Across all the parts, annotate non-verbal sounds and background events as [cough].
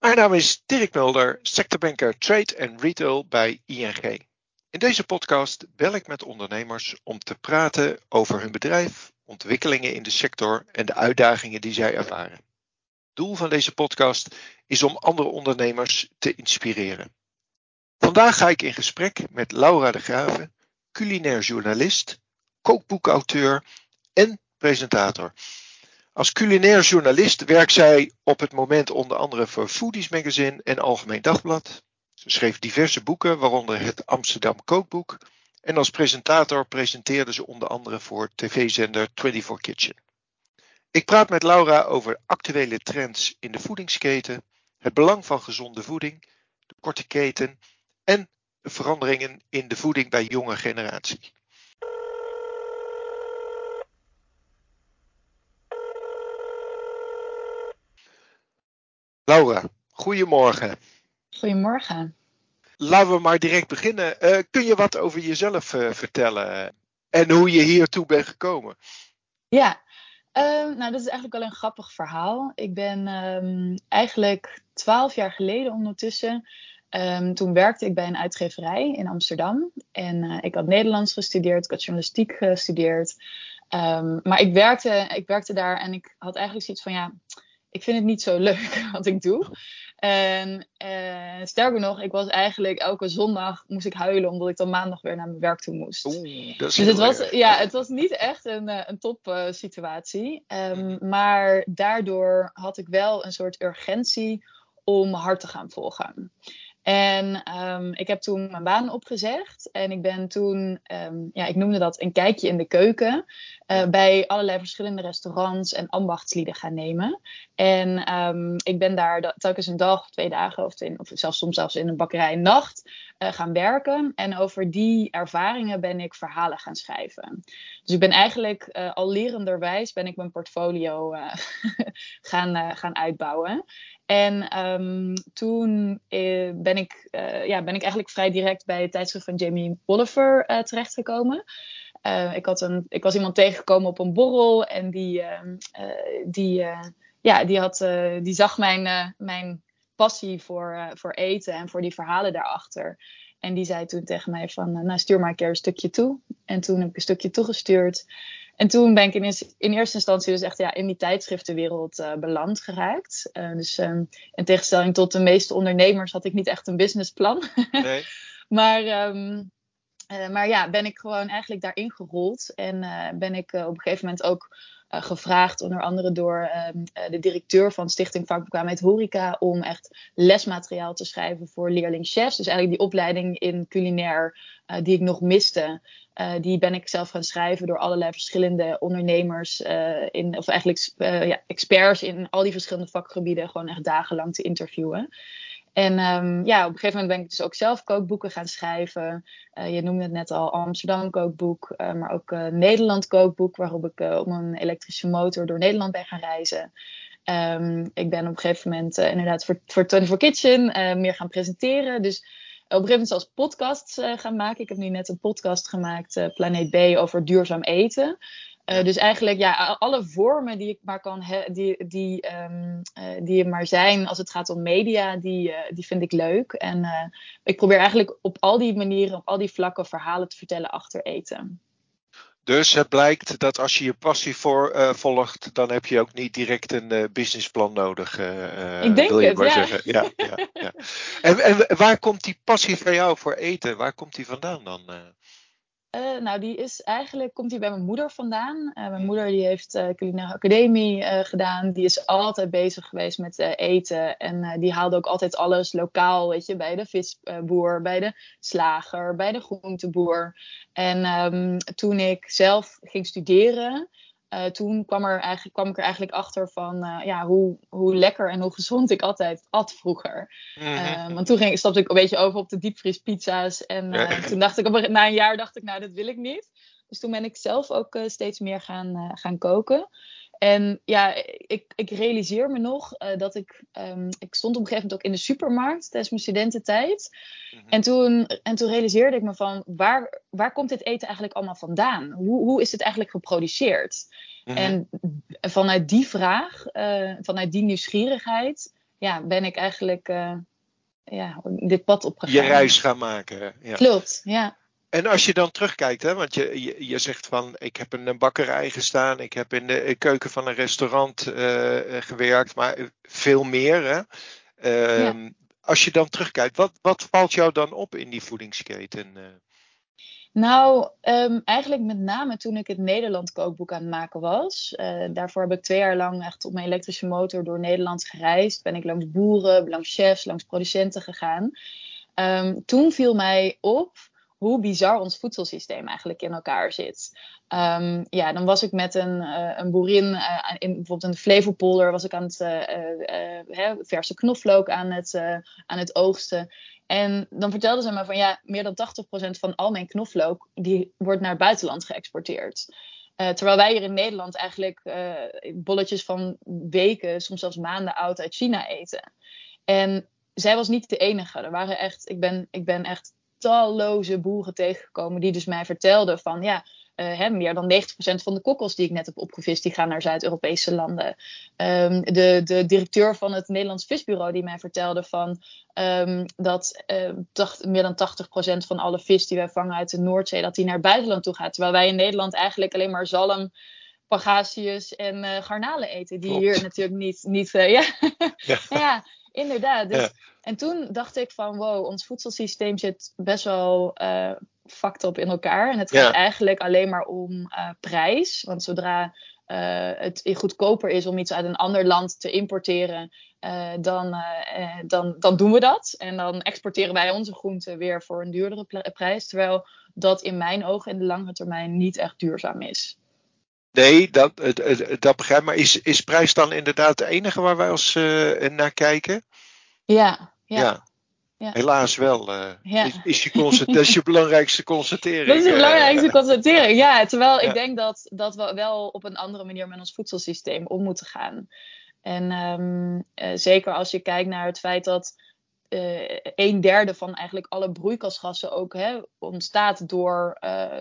Mijn naam is Dirk Mulder, sectorbanker Trade en Retail bij ING. In deze podcast bel ik met ondernemers om te praten over hun bedrijf, ontwikkelingen in de sector en de uitdagingen die zij ervaren. Doel van deze podcast is om andere ondernemers te inspireren. Vandaag ga ik in gesprek met Laura de Graven, culinair journalist, kookboekauteur en presentator. Als culinair journalist werkt zij op het moment onder andere voor Foodies Magazine en Algemeen Dagblad. Ze schreef diverse boeken, waaronder het Amsterdam Kookboek. En als presentator presenteerde ze onder andere voor tv-zender 24 Kitchen. Ik praat met Laura over actuele trends in de voedingsketen, het belang van gezonde voeding, de korte keten en veranderingen in de voeding bij jonge generatie. Laura, goedemorgen. Goedemorgen. Laten we maar direct beginnen. Uh, kun je wat over jezelf uh, vertellen en hoe je hiertoe bent gekomen? Ja, uh, nou dat is eigenlijk wel een grappig verhaal. Ik ben um, eigenlijk twaalf jaar geleden ondertussen. Um, toen werkte ik bij een uitgeverij in Amsterdam. En ik had Nederlands gestudeerd, ik had journalistiek gestudeerd. Um, maar ik werkte, ik werkte daar en ik had eigenlijk zoiets van ja ik vind het niet zo leuk [laughs] wat ik doe. En uh, sterker nog, ik was eigenlijk elke zondag moest ik huilen omdat ik dan maandag weer naar mijn werk toe moest. Oeh, dat is dus het was, ja, het was niet echt een, uh, een top uh, situatie. Um, maar daardoor had ik wel een soort urgentie om hart te gaan volgen. En um, ik heb toen mijn baan opgezegd. En ik ben toen, um, ja, ik noemde dat een kijkje in de keuken. Uh, bij allerlei verschillende restaurants en ambachtslieden gaan nemen. En um, ik ben daar telkens een dag, twee dagen of, twee, of zelfs soms zelfs in een bakkerij een nacht uh, gaan werken. En over die ervaringen ben ik verhalen gaan schrijven. Dus ik ben eigenlijk uh, al lerenderwijs ben ik mijn portfolio [laughs] gaan, gaan uitbouwen. En um, toen uh, ben, ik, uh, ja, ben ik eigenlijk vrij direct bij het tijdschrift van Jamie Oliver uh, terechtgekomen. ik, had een, ik was iemand tegengekomen op een borrel en die, ehm, die, ja, die, had, die zag mijn, mijn passie voor, voor eten en voor die verhalen daarachter. En die zei toen tegen mij van, nou stuur maar een keer een stukje toe. En toen heb ik een stukje toegestuurd. En toen ben ik in, in, eerste instantie dus echt ja, in die tijdschriftenwereld uh, beland geraakt. Uh, dus um, in tegenstelling tot de meeste ondernemers had ik niet echt een businessplan. [laughs] Nee. maar, um, uh, maar ja, ben ik gewoon eigenlijk daarin gerold. En ben ik op een gegeven moment ook gevraagd, onder andere door um, de directeur van Stichting Vakbekwaamheid Horeca, om echt lesmateriaal te schrijven voor leerlingchefs. Dus eigenlijk die opleiding in culinair uh, die ik nog miste, die ben ik zelf gaan schrijven door allerlei verschillende ondernemers, in, of eigenlijk ja, experts in al die verschillende vakgebieden, gewoon echt dagenlang te interviewen. En um, ja, op een gegeven moment ben ik dus ook zelf kookboeken gaan schrijven. Uh, je noemde het net al Amsterdam kookboek, uh, maar ook uh, Nederland kookboek, waarop ik op een elektrische motor door Nederland ben gaan reizen. Um, ik ben op een gegeven moment inderdaad voor, voor 24 Kitchen meer gaan presenteren. Dus op een gegeven moment zelfs podcasts gaan maken. Ik heb nu net een podcast gemaakt, Planeet B, over duurzaam eten. Uh, dus eigenlijk, ja, alle vormen die ik maar kan, die, die, um, uh, die er maar zijn als het gaat om media, die, uh, die vind ik leuk. En ik probeer eigenlijk op al die manieren, op al die vlakken verhalen te vertellen achter eten. Dus het blijkt dat als je je passie voor volgt, dan heb je ook niet direct een businessplan nodig. ik denk wil je het, maar ja. zeggen. Ja, ja, ja. En, en, waar komt die passie van jou voor eten? Waar komt die vandaan dan? Uh, nou, die is eigenlijk, komt die bij mijn moeder vandaan. Uh, mijn moeder die heeft uh, culinaire academie gedaan. Die is altijd bezig geweest met eten. En die haalde ook altijd alles lokaal, weet je, bij de visboer, bij de slager, bij de groenteboer. En um, toen ik zelf ging studeren, uh, toen kwam, er eigenlijk, kwam ik er eigenlijk achter van uh, ja, hoe, hoe lekker en hoe gezond ik altijd at vroeger. Mm -hmm. uh, want toen ging, stapte ik een beetje over op de diepvriespizza's. En toen dacht ik, op, na een jaar dacht ik, nou, dat wil ik niet. Dus toen ben ik zelf ook steeds meer gaan, gaan koken. En ja, ik, ik realiseer me nog uh, dat ik, um, ik stond op een gegeven moment ook in de supermarkt tijdens mijn studententijd. Mm-hmm. En, toen, en toen realiseerde ik me van, waar, waar komt dit eten eigenlijk allemaal vandaan? Hoe, hoe is het eigenlijk geproduceerd? Mm-hmm. En vanuit die vraag, uh, vanuit die nieuwsgierigheid, ja, ben ik eigenlijk ja, dit pad opgegaan. Je reis gaan maken. Ja. Klopt, ja. En als je dan terugkijkt, hè, want je, je, je zegt van ik heb in een bakkerij gestaan, ik heb in de keuken van een restaurant gewerkt, maar veel meer. Hè? Ehm, als je dan terugkijkt, wat, wat valt jou dan op in die voedingsketen? Nou, um, eigenlijk met name toen ik het Nederland kookboek aan het maken was. Uh, daarvoor heb ik twee jaar lang echt op mijn elektrische motor door Nederland gereisd. Ben ik langs boeren, langs chefs, langs producenten gegaan. Um, toen viel mij op hoe bizar ons voedselsysteem eigenlijk in elkaar zit. Um, ja, dan was ik met een, uh, een boerin, uh, in, bijvoorbeeld de Flevopolder, was ik aan het uh, verse knoflook aan het, aan het oogsten. En dan vertelde ze me van ja, meer dan 80% van al mijn knoflook die wordt naar het buitenland geëxporteerd. Terwijl wij hier in Nederland eigenlijk bolletjes van weken, soms zelfs maanden oud uit China eten. En zij was niet de enige. Er waren echt, ik ben, ik ben echt talloze boeren tegengekomen die dus mij vertelden van ja, uh, hè, meer dan 90% van de kokkels die ik net heb opgevist, die gaan naar Zuid-Europese landen. Um, de, de directeur van het Nederlands Visbureau die mij vertelde van um, dat uh, tacht, meer dan 80% van alle vis die wij vangen uit de Noordzee, dat die naar het buitenland toe gaat. Terwijl wij in Nederland eigenlijk alleen maar zalm pagasius en uh, garnalen eten. Die Klopt. hier natuurlijk niet. niet ja. ja. [laughs] ja. Inderdaad. Dus, ja. En toen dacht ik van wow, ons voedselsysteem zit best wel uh, fucked up in elkaar. En het gaat eigenlijk alleen maar om uh, prijs. Want zodra uh, het goedkoper is om iets uit een ander land te importeren, dan, dan, dan doen we dat. En dan exporteren wij onze groenten weer voor een duurdere prijs. Terwijl dat in mijn ogen in de lange termijn niet echt duurzaam is. Nee, dat, dat begrijp ik. Maar is, is prijs dan inderdaad het enige waar wij als naar kijken? Ja, ja. ja. ja. Helaas wel. Uh, ja. is, is, je dat is je [laughs] belangrijkste constatering. Dat is de belangrijkste constatering, ja. Terwijl ik denk dat, dat we wel op een andere manier met ons voedselsysteem om moeten gaan. En um, uh, zeker als je kijkt naar het feit dat een derde van eigenlijk alle broeikasgassen ook hè, ontstaat door,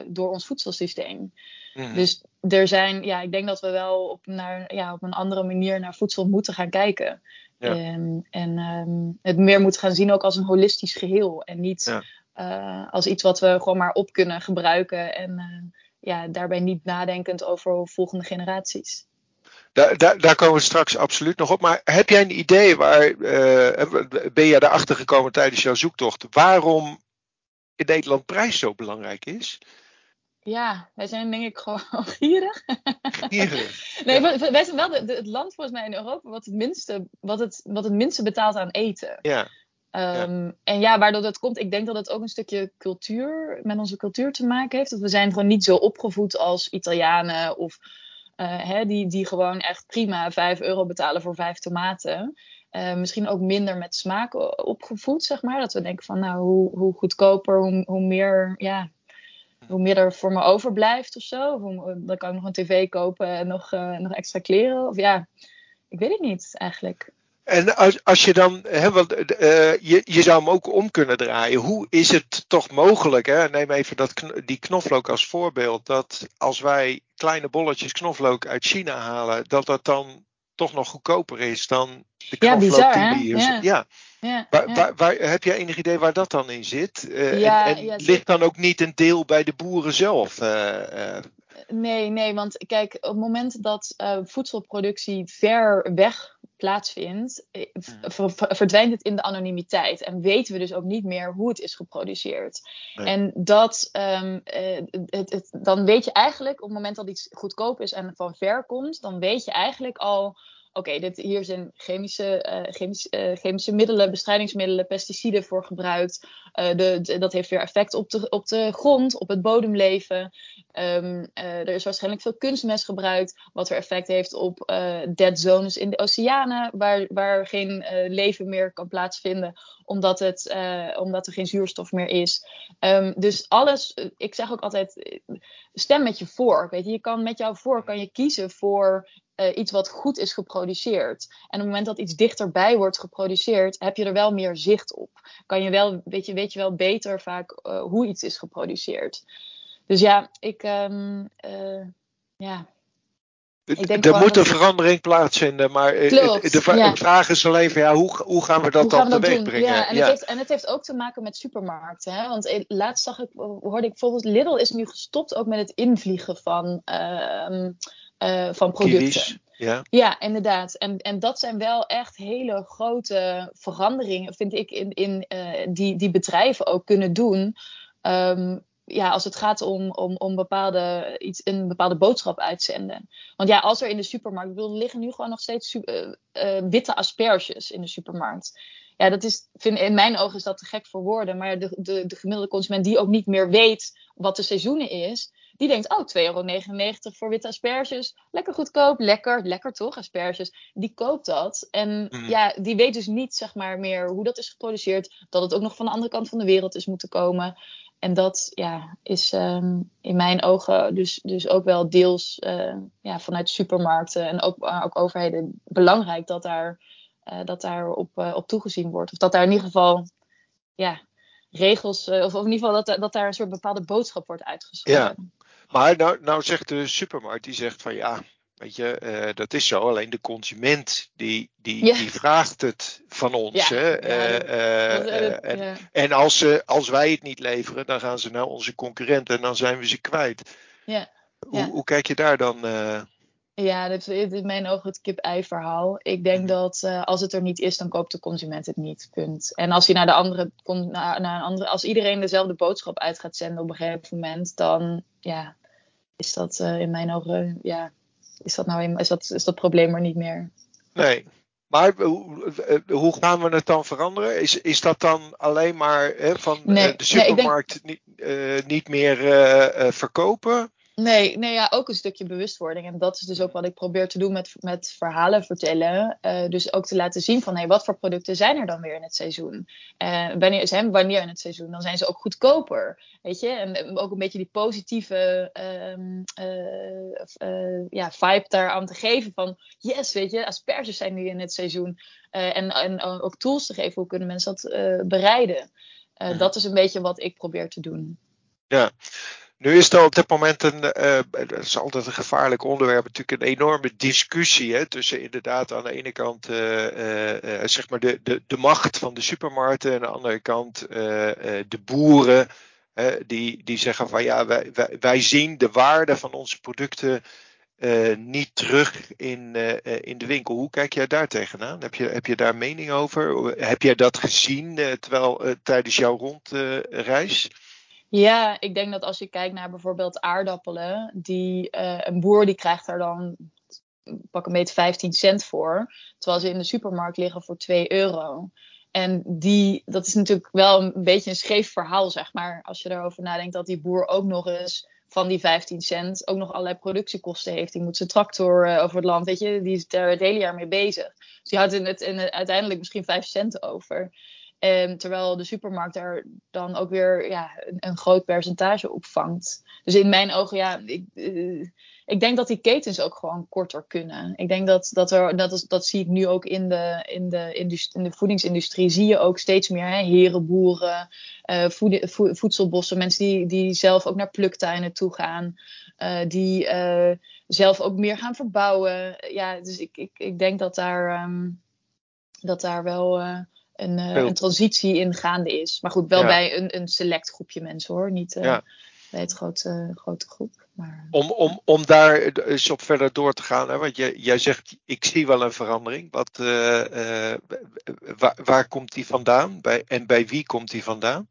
door ons voedselsysteem. Mm. Dus er zijn, ja, ik denk dat we wel op, naar, ja, op een andere manier naar voedsel moeten gaan kijken. Ja. Um, en um, het meer moet gaan zien ook als een holistisch geheel. En niet ja. uh, als iets wat we gewoon maar op kunnen gebruiken. En ja, daarbij niet nadenkend over volgende generaties. Daar, daar, daar, komen we straks absoluut nog op. Maar heb jij een idee waar. Uh, ben je erachter gekomen tijdens jouw zoektocht? Waarom in Nederland prijs zo belangrijk is? Ja, wij zijn denk ik gewoon [laughs] gierig. Gierig. [laughs] nee, ja. wij zijn wel de, de, het land volgens mij in Europa wat het minste, wat het, wat het minste betaalt aan eten. Ja. Um, ja. En ja, waardoor dat komt, ik denk dat het ook een stukje cultuur, met onze cultuur te maken heeft. Dat we zijn gewoon niet zo opgevoed als Italianen of hè, die, die gewoon echt prima 5 euro betalen voor vijf tomaten. Uh, misschien ook minder met smaak opgevoed, zeg maar. Dat we denken van, nou, hoe, hoe goedkoper, hoe, hoe meer, ja, hoe meer er voor me overblijft of zo. Of dan kan ik nog een tv kopen en nog, uh, nog extra kleren. Of ja, ik weet het niet eigenlijk. En als, als je dan, hè, want, uh, je, je zou hem ook om kunnen draaien. Hoe is het toch mogelijk, hè? neem even dat, die knoflook als voorbeeld, dat als wij kleine bolletjes knoflook uit China halen, dat dat dan toch nog goedkoper is dan de knoflook ja, bizar, die hier ja. ja. Ja, waar, ja. waar, waar, heb jij enig idee waar dat dan in zit? Uh, Ja, en ligt dan ook niet een deel bij de boeren zelf? Uh, uh, Nee, nee, want kijk, op het moment dat voedselproductie ver weg plaatsvindt, eh, v- verdwijnt het in de anonimiteit. En weten we dus ook niet meer hoe het is geproduceerd. Nee. En dat, ehm, eh, het, het, dan weet je eigenlijk, op het moment dat iets goedkoop is en van ver komt, dan weet je eigenlijk al oké, dit hier zijn chemische, uh, chemische, uh, chemische middelen, bestrijdingsmiddelen, pesticiden voor gebruikt. Uh, de, de, dat heeft weer effect op de, op de grond, op het bodemleven. Um, er is waarschijnlijk veel kunstmest gebruikt, wat weer effect heeft op dead zones in de oceanen, waar, waar geen leven meer kan plaatsvinden, omdat, het, omdat er geen zuurstof meer is. Um, dus alles, ik zeg ook altijd, stem met je voor. Weet je, je kan met jouw voor kan je kiezen voor iets wat goed is geproduceerd. En op het moment dat iets dichterbij wordt geproduceerd, heb je er wel meer zicht op. Kan je wel, weet, je, weet je wel beter vaak hoe iets is geproduceerd. Dus ja, ik, um, uh, ja. er moet een verandering plaatsvinden, maar Klopt, de, vraag is alleen van ja, hoe, hoe gaan we dat dan teweeg brengen? Ja, en, Het heeft, en het heeft ook te maken met supermarkten. Hè? Want laatst zag ik, hoorde ik bijvoorbeeld, Lidl is nu gestopt ook met het invliegen van, uh, uh, van producten. Ja. ja, inderdaad. En, en dat zijn wel echt hele grote veranderingen, vind ik, in, in, uh, die, die bedrijven ook kunnen doen. Um, ja, als het gaat om, om, om bepaalde, iets, een bepaalde boodschap uitzenden. Want ja, als er in de supermarkt, ik bedoel, er liggen nu gewoon nog steeds uh, uh, witte asperges in de supermarkt. Ja, dat is, vind, in mijn ogen is dat te gek voor woorden. Maar de, de, de gemiddelde consument die ook niet meer weet wat de seizoenen is, die denkt, oh, 2,99 euro voor witte asperges. Lekker goedkoop, lekker, lekker toch, asperges. Die koopt dat. En mhm. ja, die weet dus niet, zeg maar, meer hoe dat is geproduceerd. Dat het ook nog van de andere kant van de wereld is moeten komen. En dat ja, is um, in mijn ogen dus, dus ook wel deels uh, ja, vanuit supermarkten en ook, ook overheden belangrijk dat daar, uh, dat daar op, op toegezien wordt. Of dat daar in ieder geval ja, regels, of, of in ieder geval dat, dat daar een soort bepaalde boodschap wordt uitgeschreven. Ja. Maar nou, nou zegt de supermarkt, die zegt van ja, Weet je, uh, dat is zo. Alleen de consument die, die, die vraagt het van ons. Ja, hè? Uh, uh, en, en als, ze, als wij het niet leveren, dan gaan ze naar onze concurrenten en dan zijn we ze kwijt. Ja. Hoe, hoe kijk je daar dan? Ja, dit is in mijn ogen het kip-ei-verhaal. Ik denk mhm. dat als het er niet is, dan koopt de consument het niet. Punt. En als hij naar de andere, naar, naar een andere, als iedereen dezelfde boodschap uit gaat zenden op een gegeven moment, dan ja, is dat in mijn ogen ja, is dat nou is dat, is dat probleem er niet meer. Nee. Maar hoe gaan we het dan veranderen? Is, is dat dan alleen maar hè, van de supermarkt niet, uh, niet meer uh, verkopen? Nee, nee ja, ook een stukje bewustwording. En dat is dus ook wat ik probeer te doen met, met verhalen vertellen. Uh, dus ook te laten zien van hey, wat voor producten zijn er dan weer in het seizoen. Uh, wanneer, zijn, wanneer in het seizoen? Dan zijn ze ook goedkoper. Weet je? En ook een beetje die positieve uh, ja, vibe daar aan te geven van yes, weet je, asperges zijn nu in het seizoen. en, en ook tools te geven, hoe kunnen mensen dat bereiden. Dat is een beetje wat ik probeer te doen. Ja, nu is er op dit moment een, uh, dat is altijd een gevaarlijk onderwerp, natuurlijk een enorme discussie hè, tussen inderdaad aan de ene kant uh, uh, zeg maar de, de, de macht van de supermarkten en aan de andere kant de boeren die, die zeggen van ja, wij, wij, wij zien de waarde van onze producten niet terug in, in de winkel. Hoe kijk jij daar tegenaan? Heb je, heb je daar mening over? Heb jij dat gezien terwijl, tijdens jouw rondreis? Ja, ik denk dat als je kijkt naar bijvoorbeeld aardappelen, die, uh, een boer die krijgt daar dan pak een beetje 15 cent voor, terwijl ze in de supermarkt liggen voor 2 euro. En die, dat is natuurlijk wel een beetje een scheef verhaal, zeg maar. Als je erover nadenkt dat die boer ook nog eens van die 15 cent ook nog allerlei productiekosten heeft. Die moet zijn tractor uh, over het land, weet je, die is er het hele jaar mee bezig. Dus die houdt in het, in het, uiteindelijk misschien 5 cent over. Um, terwijl de supermarkt daar dan ook weer ja, een, een, groot percentage opvangt. Dus in mijn ogen, ja, ik, uh, ik denk dat die ketens ook gewoon korter kunnen. Ik denk dat, dat er, dat, is, dat zie ik nu ook in de, in de, in de voedingsindustrie, zie je ook steeds meer hè, herenboeren, uh, voed, vo, voedselbossen, mensen die, die zelf ook naar pluktuinen toe gaan, uh, die zelf ook meer gaan verbouwen. Ja, dus ik, ik, ik denk dat daar, um, dat daar wel een, uh, een, transitie in gaande is. Maar goed, wel bij een, een select groepje mensen hoor. Niet uh, bij het grote, grote groep. Maar... Om, om, om daar eens op verder door te gaan, hè, want jij, jij zegt, ik zie wel een verandering. Wat, uh, waar, waar komt die vandaan bij, en bij wie komt die vandaan?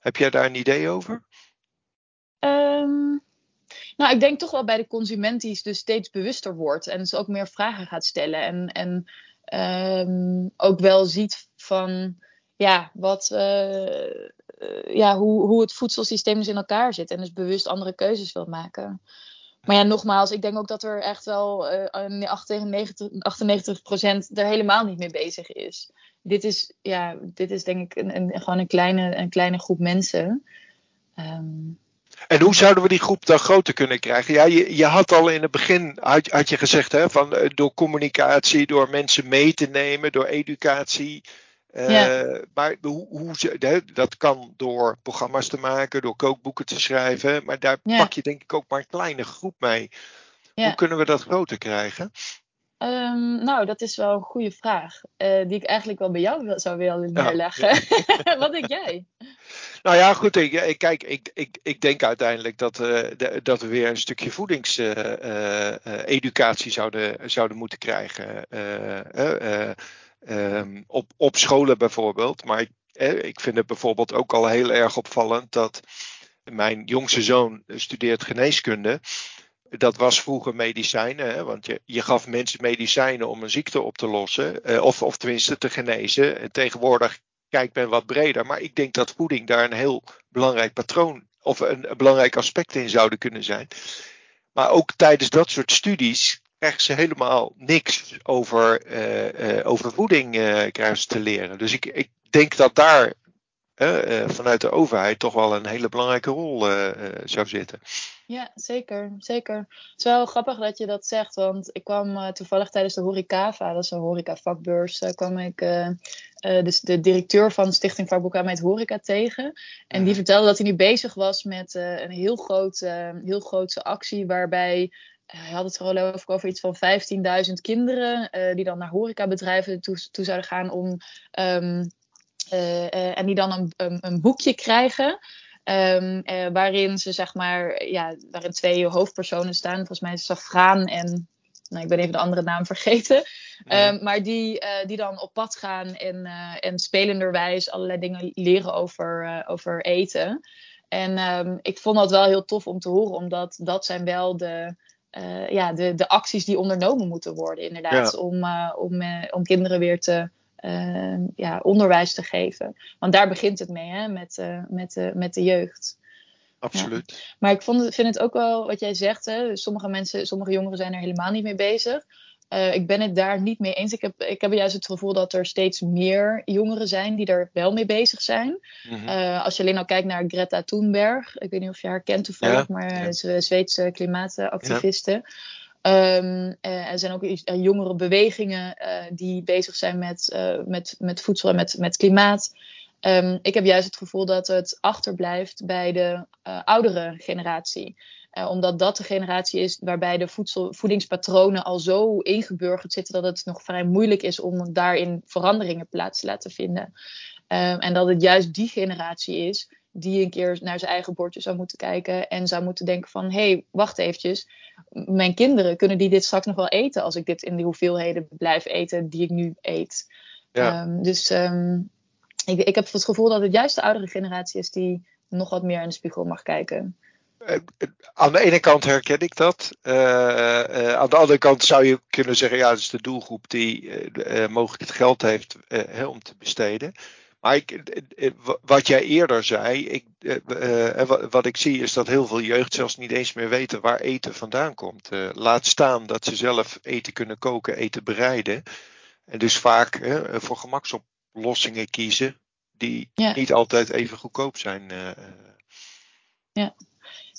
Heb jij daar een idee over? Um, nou, ik denk toch wel bij de consument die dus steeds bewuster wordt en dus ook meer vragen gaat stellen. En, en um, ook wel ziet van ja, wat, uh, ja, hoe, hoe het voedselsysteem dus in elkaar zit. En dus bewust andere keuzes wil maken. Maar ja, nogmaals, ik denk ook dat er echt wel uh, 98, 98% er helemaal niet mee bezig is. Dit is, ja, dit is denk ik een, een gewoon een kleine, een kleine groep mensen. Um, en hoe zouden we die groep dan groter kunnen krijgen? Ja, je, je had al in het begin, had, had je gezegd, hè, van, eh, door communicatie, door mensen mee te nemen, door educatie. Uh, ja. Maar hoe, hoe, dat kan door programma's te maken, door kookboeken te schrijven. Maar daar pak je denk ik ook maar een kleine groep mee. Hoe kunnen we dat groter krijgen? Um, nou, dat is wel een goede vraag. Uh, die ik eigenlijk wel bij jou zou willen neerleggen. Ja. [laughs] Wat denk jij? Nou ja, goed. Ik, kijk, ik, ik, ik denk uiteindelijk dat, uh, de, dat we weer een stukje voedingseducatie uh, zouden, zouden moeten krijgen. Um, op, op scholen bijvoorbeeld. Maar ik, ik vind het bijvoorbeeld ook al heel erg opvallend dat mijn jongste zoon studeert geneeskunde dat was vroeger medicijnen, hè, want je, je gaf mensen medicijnen om een ziekte op te lossen, eh, of, of tenminste te genezen. En tegenwoordig kijkt men wat breder, maar ik denk dat voeding daar een heel belangrijk patroon of een, belangrijk aspect in zouden kunnen zijn. Maar ook tijdens dat soort studies krijgen ze helemaal niks over, uh, uh, over voeding uh, krijgen ze te leren. Dus ik, ik denk dat daar vanuit de overheid toch wel een hele belangrijke rol zou zitten. Ja, zeker, zeker. Het is wel grappig dat je dat zegt, want ik kwam uh, toevallig tijdens de Horecava, dat is een horecavakbeurs, uh, kwam ik uh, dus de directeur van Stichting Vakboek met Horeca tegen. En die mhm. vertelde dat hij nu bezig was met een heel, groot, heel grote actie waarbij hij had het er over, over iets van 15.000 kinderen die dan naar horecabedrijven toe, toe zouden gaan om um, en die dan een, een, een boekje krijgen Um, uh, waarin ze zeg maar, ja, waarin twee hoofdpersonen staan. Volgens mij is Safraan en, nou, ik ben even de andere naam vergeten. Um, maar die, uh, die dan op pad gaan en, uh, en spelenderwijs allerlei dingen leren over, over eten. En um, ik vond dat wel heel tof om te horen, omdat dat zijn wel de, ja, de, de acties die ondernomen moeten worden, inderdaad. Ja. Om, om, om kinderen weer te uh, ja, onderwijs te geven. Want daar begint het mee, hè, met, uh, met, uh, met de jeugd. Absoluut. Ja. Maar ik vond, vind het ook wel wat jij zegt. Hè, sommige mensen, sommige jongeren zijn er helemaal niet mee bezig. Uh, ik ben het daar niet mee eens. Ik heb, ik heb juist het gevoel dat er steeds meer jongeren zijn die er wel mee bezig zijn. Mm -hmm. uh, als je alleen al kijkt naar Greta Thunberg. Ik weet niet of je haar kent toevallig, ja, maar ja. Zweedse klimaatactiviste. Ja. Um, er zijn ook uh, jongere bewegingen uh, die bezig zijn met, met, met voedsel en met, met klimaat. Um, ik heb juist het gevoel dat het achterblijft bij de oudere generatie. omdat dat de generatie is waarbij de voedsel, voedingspatronen al zo ingeburgerd zitten dat het nog vrij moeilijk is om daarin veranderingen plaats te laten vinden. Um, en dat het juist die generatie is die een keer naar zijn eigen bordje zou moeten kijken en zou moeten denken van hé, hey, wacht eventjes, mijn kinderen kunnen die dit straks nog wel eten als ik dit in de hoeveelheden blijf eten die ik nu eet. Ja. Um, dus um, ik, ik heb het gevoel dat het juist de oudere generatie is die nog wat meer in de spiegel mag kijken. Uh, aan de ene kant herken ik dat. Uh, uh, aan de andere kant zou je kunnen zeggen, ja, dat is de doelgroep die mogelijk het geld heeft om te besteden. Maar ik, eh, eh, wat jij eerder zei, ik, uh, wat ik zie is dat heel veel jeugd zelfs niet eens meer weten waar eten vandaan komt. Uh, laat staan dat ze zelf eten kunnen koken, eten bereiden. En dus vaak voor gemaksoplossingen kiezen die ja. niet altijd even goedkoop zijn. Ja.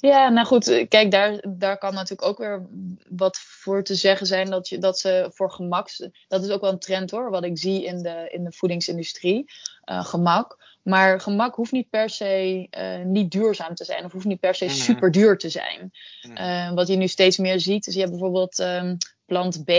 Ja, nou goed, kijk, daar, daar kan natuurlijk ook weer wat voor te zeggen zijn dat, je, dat ze voor gemak. Dat is ook wel een trend hoor, wat ik zie in de, in de voedingsindustrie. Uh, gemak. Maar gemak hoeft niet per se uh, niet duurzaam te zijn, of hoeft niet per se mm. super duur te zijn. Mm. Uh, wat je nu steeds meer ziet, is je hebt bijvoorbeeld um, plant B,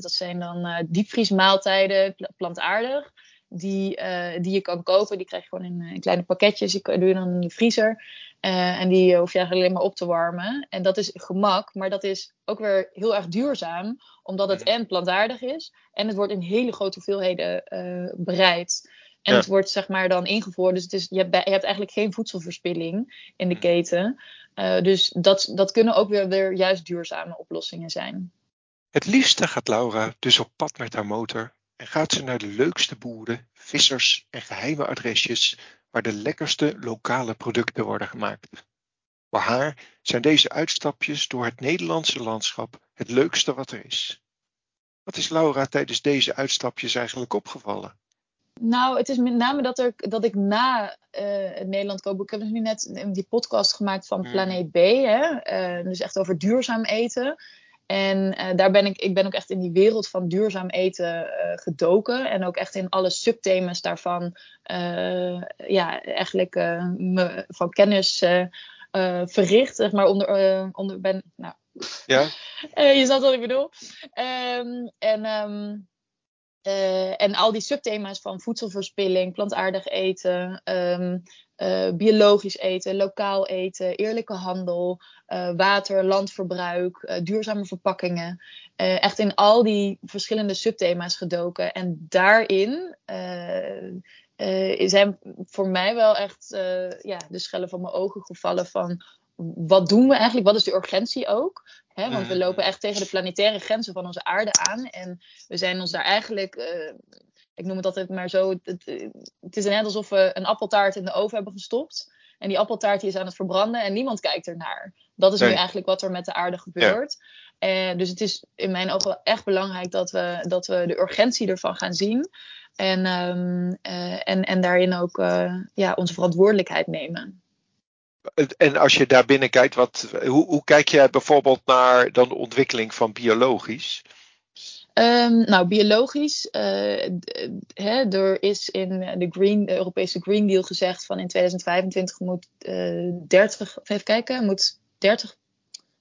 dat zijn dan diepvriesmaaltijden, plantaardig die, die je kan kopen. Die krijg je gewoon in, in kleine pakketjes. Die doe je dan in de vriezer. Uh, en die hoef je eigenlijk alleen maar op te warmen. En dat is gemak, maar dat is ook weer heel erg duurzaam. Omdat het en plantaardig is. En het wordt in hele grote hoeveelheden uh, bereid. En ja. het wordt zeg maar dan ingevoerd. Dus het is, je, hebt, je hebt eigenlijk geen voedselverspilling in de keten. dus dat, dat kunnen ook weer, weer juist duurzame oplossingen zijn. Het liefste gaat Laura dus op pad met haar motor en gaat ze naar de leukste boeren, vissers en geheime adresjes waar de lekkerste lokale producten worden gemaakt. Voor haar zijn deze uitstapjes door het Nederlandse landschap het leukste wat er is. Wat is Laura tijdens deze uitstapjes eigenlijk opgevallen? Nou, het is met name dat, er, dat ik na uh, het Nederland kookboek... Ik heb dus nu net die podcast gemaakt van hmm. Planeet B. Hè? Uh, dus echt over duurzaam eten. En uh, daar ben ik, ik ben ook echt in die wereld van duurzaam eten uh, gedoken. En ook echt in alle subthema's daarvan, uh, ja, eigenlijk me van kennis verricht. Zeg maar onder, onder ben, nou, Ja. [laughs] je snapt wat ik bedoel. Ehm, en, ehm, en al die subthema's van voedselverspilling, plantaardig eten, ehm, biologisch eten, lokaal eten, eerlijke handel, water, landverbruik, duurzame verpakkingen. echt in al die verschillende subthema's gedoken. En daarin uh, zijn voor mij wel echt uh, ja, de schellen van mijn ogen gevallen van wat doen we eigenlijk? Wat is de urgentie ook? Hè? Want we mm. lopen echt tegen de planetaire grenzen van onze aarde aan. En we zijn ons daar eigenlijk, uh, ik noem het altijd maar zo, het, het, is net alsof we een appeltaart in de oven hebben gestopt. En die appeltaart die is aan het verbranden en niemand kijkt ernaar. Dat is nu eigenlijk wat er met de aarde gebeurt. Ja. dus het is in mijn ogen wel echt belangrijk dat we, dat we de urgentie ervan gaan zien. En, um, en, en daarin ook ja, onze verantwoordelijkheid nemen. En als je daar binnen kijkt, wat, hoe, hoe kijk jij bijvoorbeeld naar dan de ontwikkeling van biologisch? Um, nou, biologisch. Uh, hè, er is in de, Green, de Europese Green Deal gezegd van in 2025 moet uh, 30, even kijken, moet 30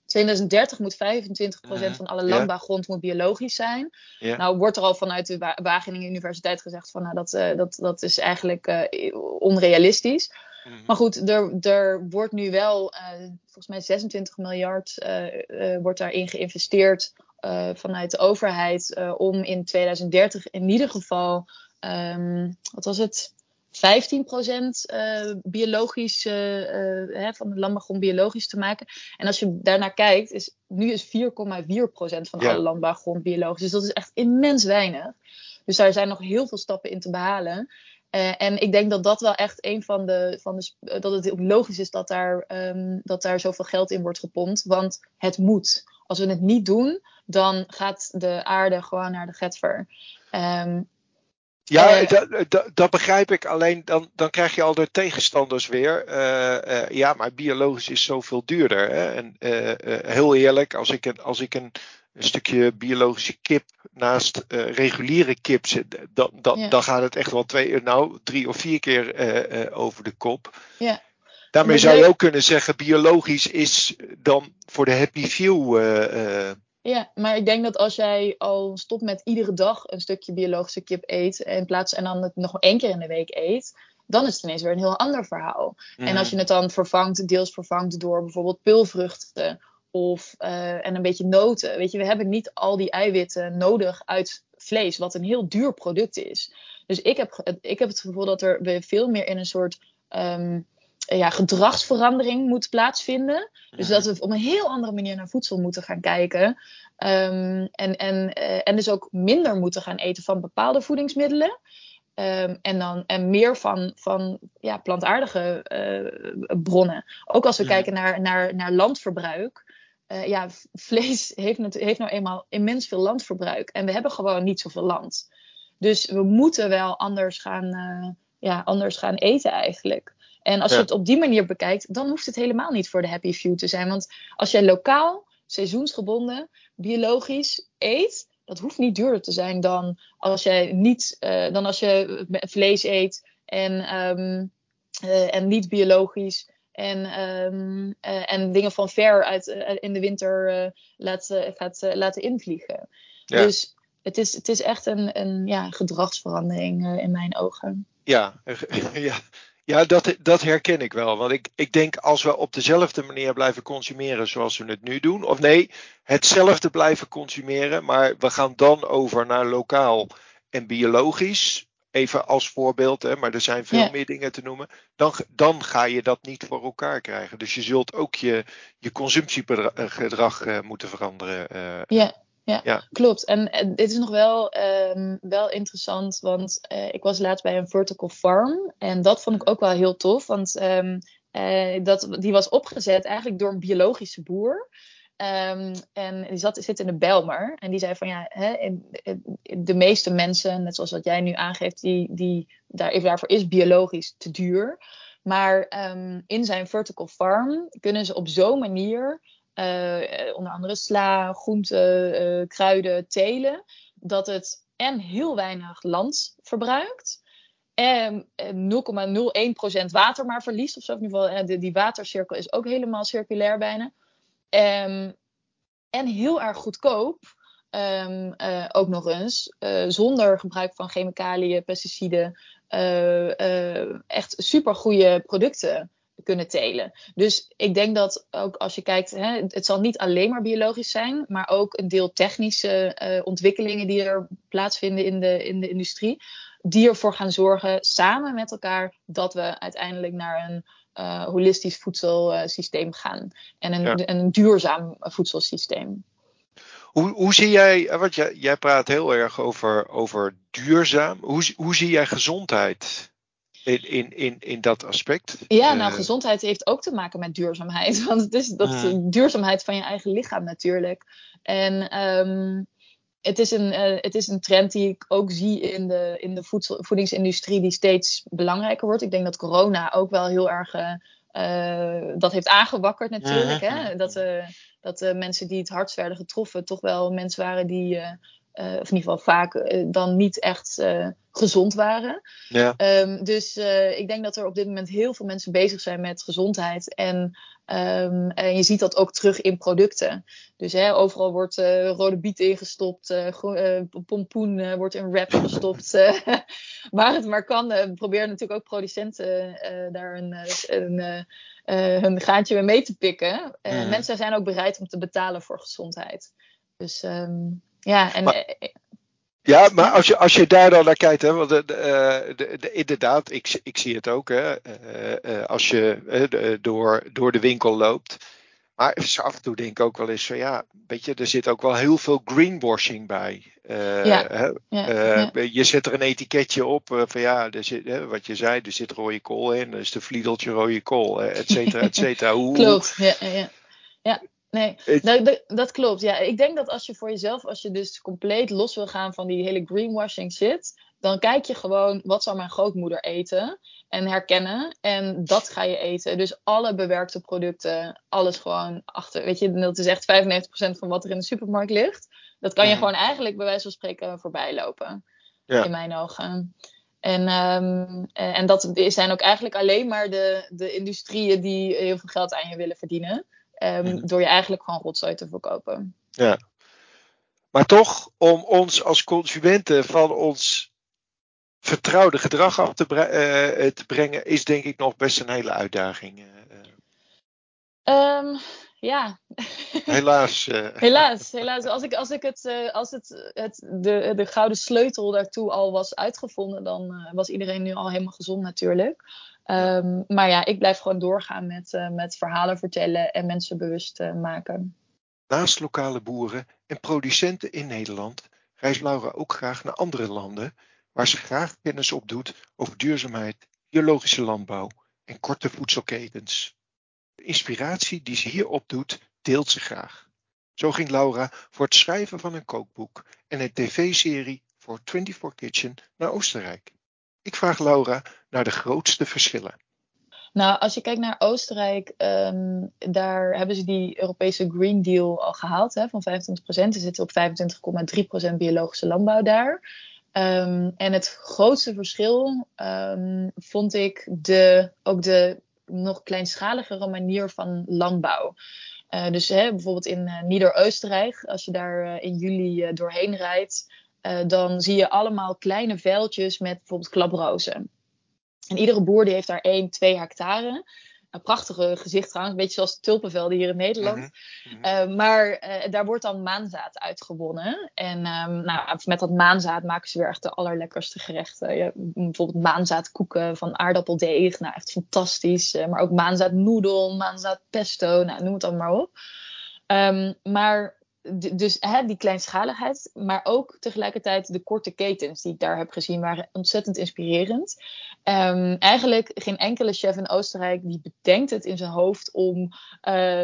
2030 moet 25% mm van alle landbouwgrond moet biologisch zijn. Nou wordt er al vanuit de Wageningen Universiteit gezegd van nou dat, uh, dat, dat is eigenlijk onrealistisch. Mm Maar goed, er, er wordt nu wel uh, volgens mij 26 miljard wordt daarin geïnvesteerd vanuit de overheid om in 2030 in ieder geval, um, wat was het? 15% uh, biologisch, uh, uh, van de landbouwgrond biologisch te maken. En als je daarnaar kijkt, is nu is 4,4% van alle landbouwgrond biologisch. Dus dat is echt immens weinig. Dus daar zijn nog heel veel stappen in te behalen. Uh, en ik denk dat dat wel echt een van de. Van de dat het ook logisch is dat daar, um, dat daar zoveel geld in wordt gepompt. Want het moet. Als we het niet doen, dan gaat de aarde gewoon naar de getver. Um, ja, uh, dat, dat, begrijp ik. Alleen dan, dan krijg je al de tegenstanders weer. Uh, uh, ja, maar biologisch is zoveel duurder. Hè? En heel eerlijk, als ik, een, als ik een, een stukje biologische kip naast reguliere kip zet, dan, dan, ja. dan gaat het echt wel twee, nou, drie of vier keer over de kop. Ja. Daarmee zou je ook kunnen zeggen, biologisch is dan voor de happy few ja, maar ik denk dat als jij al stopt met iedere dag een stukje biologische kip eet, in plaats en dan het nog één keer in de week eet, dan is het ineens weer een heel ander verhaal. En als je mhm. het dan vervangt, deels vervangt door bijvoorbeeld pulvruchten of uh, en een beetje noten. Weet je, we hebben niet al die eiwitten nodig uit vlees, wat een heel duur product is. Dus ik heb, ik heb het gevoel dat er we veel meer in een soort um, ja, gedragsverandering moet plaatsvinden. Dus dat we op een heel andere manier naar voedsel moeten gaan kijken. Um, en, en, uh, en dus ook minder moeten gaan eten van bepaalde voedingsmiddelen. Um, en, dan, en meer van, van ja, plantaardige uh, bronnen. Ook als we kijken naar, naar, naar landverbruik. Uh, ja, vlees heeft, heeft nou eenmaal immens veel landverbruik. En we hebben gewoon niet zoveel land. Dus we moeten wel anders gaan, ja, anders gaan eten eigenlijk. En als je het op die manier bekijkt, dan hoeft het helemaal niet voor de happy few te zijn. Want als jij lokaal, seizoensgebonden, biologisch eet, dat hoeft niet duurder te zijn dan als jij niet, uh, dan als je vlees eet en, um, uh, en niet biologisch. En, um, uh, en dingen van ver uit, in de winter laat, gaat laten invliegen. Ja. Dus het is, het is echt een, een ja, gedragsverandering in mijn ogen. Ja, [laughs] ja, ja, dat, dat herken ik wel. Want ik, ik denk als we op dezelfde manier blijven consumeren zoals we het nu doen. Of nee, hetzelfde blijven consumeren. Maar we gaan dan over naar lokaal en biologisch. Even als voorbeeld, hè, maar er zijn veel meer dingen te noemen. Dan, dan ga je dat niet voor elkaar krijgen. Dus je zult ook je, je consumptiegedrag uh, moeten veranderen. Uh, ja ja, ja, klopt. En, en, dit is nog wel, um, wel interessant, want uh, ik was laatst bij een vertical farm. En dat vond ik ook wel heel tof, want um, uh, dat, die was opgezet eigenlijk door een biologische boer. Um, en die zat, zit in de Belmer. En die zei van ja, hè, de meeste mensen, net zoals wat jij nu aangeeft, die, die, daar, daarvoor is biologisch te duur. Maar um, in zijn vertical farm kunnen ze op zo'n manier uh, onder andere sla, groenten, uh, kruiden, telen. Dat het en heel weinig land verbruikt. En 0,01% water maar verliest. Of zo. In ieder geval, die watercirkel is ook helemaal circulair bijna. Um, en heel erg goedkoop. Um, uh, ook nog eens, uh, zonder gebruik van chemicaliën, pesticiden, uh, echt super goede producten kunnen telen. Dus ik denk dat ook als je kijkt, hè, het zal niet alleen maar biologisch zijn, maar ook een deel technische ontwikkelingen die er plaatsvinden in de, in de industrie, die ervoor gaan zorgen, samen met elkaar, dat we uiteindelijk naar een uh, holistisch voedselsysteem gaan. En een, ja. een duurzaam voedselsysteem. Hoe, hoe zie jij, eh, want jij, jij praat heel erg over, over duurzaam. Hoe, hoe zie jij gezondheid in, in, in, in dat aspect? Ja, nou, uh, gezondheid heeft ook te maken met duurzaamheid. [laughs] Want het is dat hmm. duurzaamheid van je eigen lichaam natuurlijk. En um, het, is een, uh, het is een trend die ik ook zie in de, in de voedsel, voedingsindustrie, die steeds belangrijker wordt. Ik denk dat corona ook wel heel erg. Uh, dat heeft aangewakkerd natuurlijk. Hè? Dat, uh, dat de mensen die het hardst werden getroffen toch wel mensen waren die, of in ieder geval vaak, dan niet echt gezond waren. Ja. Um, dus ik denk dat er op dit moment heel veel mensen bezig zijn met gezondheid. En, um, en je ziet dat ook terug in producten. Dus hè, overal wordt rode biet ingestopt, pompoen wordt in wrap gestopt. [laughs] waar het maar kan, proberen natuurlijk ook producenten daar een, een hun gaatje weer mee te pikken. Mhm. Mensen zijn ook bereid om te betalen voor gezondheid. Dus um, ja, en. Maar- Ja, maar als je, als je daar dan naar kijkt, hè, want de, de, de, de- inderdaad, ik, ik zie het ook, hè, eh, eh, als je eh, door, door de winkel loopt. Maar af en toe denk ik ook wel eens van ja, weet je, er zit ook wel heel veel greenwashing bij. Eh, Ja. hè, ja, eh, ja. Je zet er een etiketje op eh, van ja, er zit, hè, wat je zei, er zit rode kool in, er is de vliedeltje rode kool, eh, et cetera, et cetera. Klopt, ja, ja, ja. Nee, nou, dat, dat klopt. Ja, ik denk dat als je voor jezelf, als je dus compleet los wil gaan van die hele greenwashing shit, dan kijk je gewoon wat zal mijn grootmoeder eten en herkennen en dat ga je eten. Dus alle bewerkte producten, alles gewoon achter. Weet je, dat is echt 95% van wat er in de supermarkt ligt. Dat kan je gewoon eigenlijk bij wijze van spreken voorbij lopen. Ja. In mijn ogen. En, ehm, eh, en dat zijn ook eigenlijk alleen maar de, de industrieën die heel veel geld aan je willen verdienen. Ehm, Mhm. Door je eigenlijk gewoon rotzooi te verkopen. Ja. Maar toch, om ons als consumenten van ons vertrouwde gedrag af te, bre- eh, te brengen, is denk ik nog best een hele uitdaging. eh, eh. Ehm, ja, helaas. [laughs] eh. helaas. helaas. Als, ik, als, ik het, eh, als het, het, de, de gouden sleutel daartoe al was uitgevonden, dan eh, was iedereen nu al helemaal gezond natuurlijk. Ehm, maar ja, ik blijf gewoon doorgaan met, eh, met verhalen vertellen en mensen bewust eh, maken. Naast lokale boeren en producenten in Nederland reist Laura ook graag naar andere landen, waar ze graag kennis opdoet over duurzaamheid, biologische landbouw en korte voedselketens. De inspiratie die ze hier opdoet, deelt ze graag. Zo ging Laura voor het schrijven van een kookboek en een tv-serie voor 24 Kitchen naar Oostenrijk. Ik vraag Laura naar de grootste verschillen. Nou, als je kijkt naar Oostenrijk, ehm, daar hebben ze die Europese Green Deal al gehaald hè, van 25%. Ze zitten op 25,3% biologische landbouw daar. Ehm, en het grootste verschil ehm, vond ik de, ook de nog kleinschaligere manier van landbouw. Eh, dus hè, bijvoorbeeld in eh, Nieder-Oostenrijk, als je daar eh, in juli doorheen rijdt, eh, dan zie je allemaal kleine veldjes met bijvoorbeeld klaprozen. En iedere boer die heeft daar 1, 2 hectare. Een prachtige gezicht trouwens, een beetje zoals de tulpenvelden hier in Nederland. Mhm, mhm. Uh, maar uh, daar wordt dan maanzaad uitgewonnen. En um, nou, met dat maanzaad maken ze weer echt de allerlekkerste gerechten. Ja, bijvoorbeeld maanzaadkoeken van aardappeldeeg. Nou, echt fantastisch. Maar ook maanzaadnoedel, maanzaadpesto. Nou, noem het dan maar op. Um, maar dus hè, die kleinschaligheid, maar ook tegelijkertijd de korte ketens die ik daar heb gezien, waren ontzettend inspirerend. Um, eigenlijk geen enkele chef in Oostenrijk die bedenkt het in zijn hoofd om uh,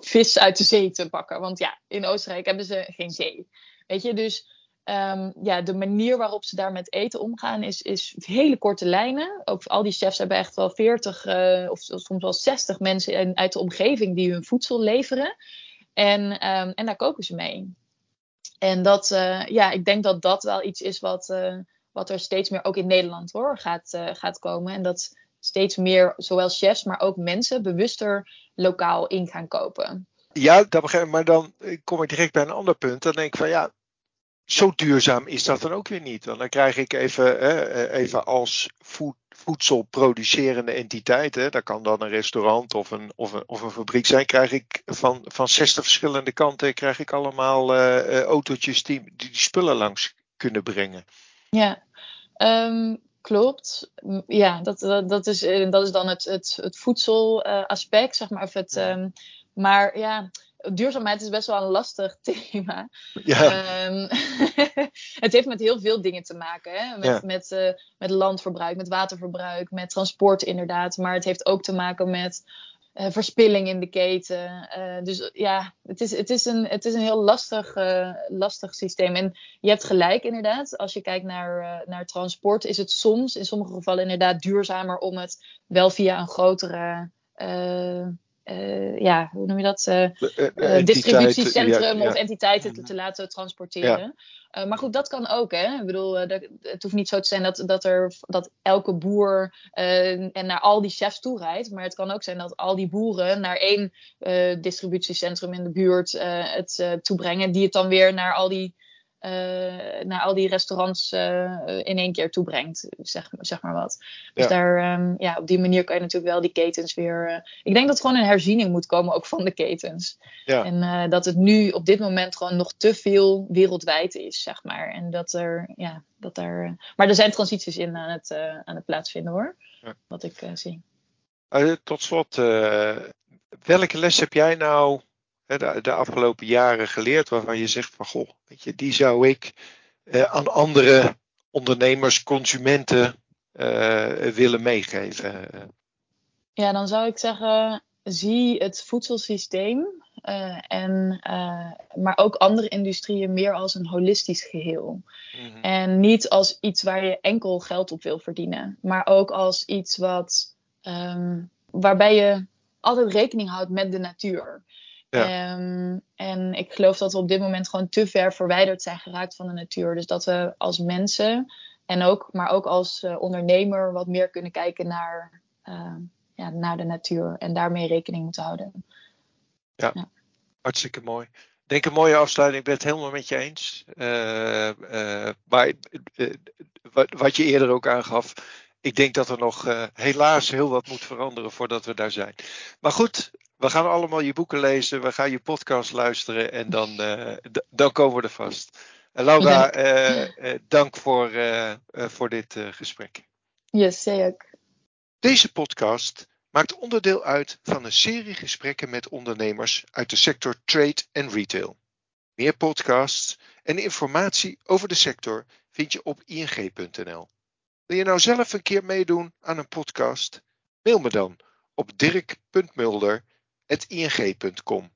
vis uit de zee te pakken. Want ja, in Oostenrijk hebben ze geen zee. Weet je, dus um, ja, de manier waarop ze daar met eten omgaan is, is hele korte lijnen. Ook al die chefs hebben echt wel 40 uh, of soms wel 60 mensen uit de omgeving die hun voedsel leveren. En, um, en daar koken ze mee. En dat, uh, ja, ik denk dat dat wel iets is wat, uh, wat er steeds meer ook in Nederland hoor, gaat, uh, gaat komen. En dat steeds meer, zowel chefs, maar ook mensen, bewuster lokaal in gaan kopen. Ja, dat begrijp ik. Maar dan kom ik direct bij een ander punt. Dan denk ik van ja, zo duurzaam is dat dan ook weer niet. Dan krijg ik even, even als voed, voedselproducerende entiteit, hè, dat kan dan een restaurant of een, of een, of een fabriek zijn, krijg ik van, van 60 verschillende kanten krijg ik allemaal uh, autootjes die, die, die spullen langs kunnen brengen. Ja, um, klopt. Ja, dat, dat, dat, is, eh, dat is dan het, het, het voedselaspect, zeg maar. Of het, um, maar ja, duurzaamheid is best wel een lastig [laughs] thema. Ja. Um, [laughs] het heeft met heel veel dingen te maken. Hè? Met, ja. met, uh, met landverbruik, met waterverbruik, met transport inderdaad. Maar het heeft ook te maken met uh, verspilling in de keten. Uh, dus ja, het is, het is, een, het is een heel lastig, lastig systeem. En je hebt gelijk inderdaad. Als je kijkt naar, naar transport, is het soms in sommige gevallen inderdaad duurzamer om het wel via een grotere uh, ja, hoe noem je dat? Uh, distributiecentrum of entiteiten te, te, laten transporteren. Ja. maar goed, dat kan ook. Hè? Ik bedoel, dat, het hoeft niet zo te zijn dat, dat, er, dat elke boer en naar al die chefs toe rijdt. Maar het kan ook zijn dat al die boeren naar één distributiecentrum in de buurt het toebrengen. Die het dan weer naar al die uh, naar al die restaurants uh, in één keer toebrengt, zeg, zeg maar wat. Dus ja. daar, um, ja, op die manier kan je natuurlijk wel die ketens weer. Uh, ik denk dat er gewoon een herziening moet komen, ook van de ketens. Ja. En dat het nu op dit moment gewoon nog te veel wereldwijd is, zeg maar. En dat er, ja, dat er. maar er zijn transities in aan het, aan het plaatsvinden hoor. Ja. Wat ik zie. tot slot, welke les heb jij nou de, de, afgelopen jaren geleerd waarvan je zegt van goh, weet je, die zou ik eh, aan andere ondernemers, consumenten uh, willen meegeven? Ja, dan zou ik zeggen, zie het voedselsysteem uh, en, maar ook andere industrieën meer als een holistisch geheel. Mm-hmm. En niet als iets waar je enkel geld op wil verdienen, maar ook als iets wat, um, waarbij je altijd rekening houdt met de natuur. Ja. Um, en ik geloof dat we op dit moment gewoon te ver verwijderd zijn geraakt van de natuur. Dus dat we als mensen en ook, maar ook als uh, ondernemer wat meer kunnen kijken naar, uh, ja, naar de natuur en daarmee rekening moeten houden. Ja, ja. hartstikke mooi. Ik denk een mooie afsluiting. Ik ben het helemaal met je eens. Uh, maar wat, wat je eerder ook aangaf, ik denk dat er nog helaas heel wat moet veranderen voordat we daar zijn. Maar goed, we gaan allemaal je boeken lezen, we gaan je podcast luisteren en dan, uh, dan komen we er vast. Uh, Laura, uh, dank voor, voor dit gesprek. Yes, zeker. Deze podcast maakt onderdeel uit van een serie gesprekken met ondernemers uit de sector trade en retail. Meer podcasts en informatie over de sector vind je op ing.nl. Wil je nou zelf een keer meedoen aan een podcast? Mail me dan op dirk.mulder ing.com.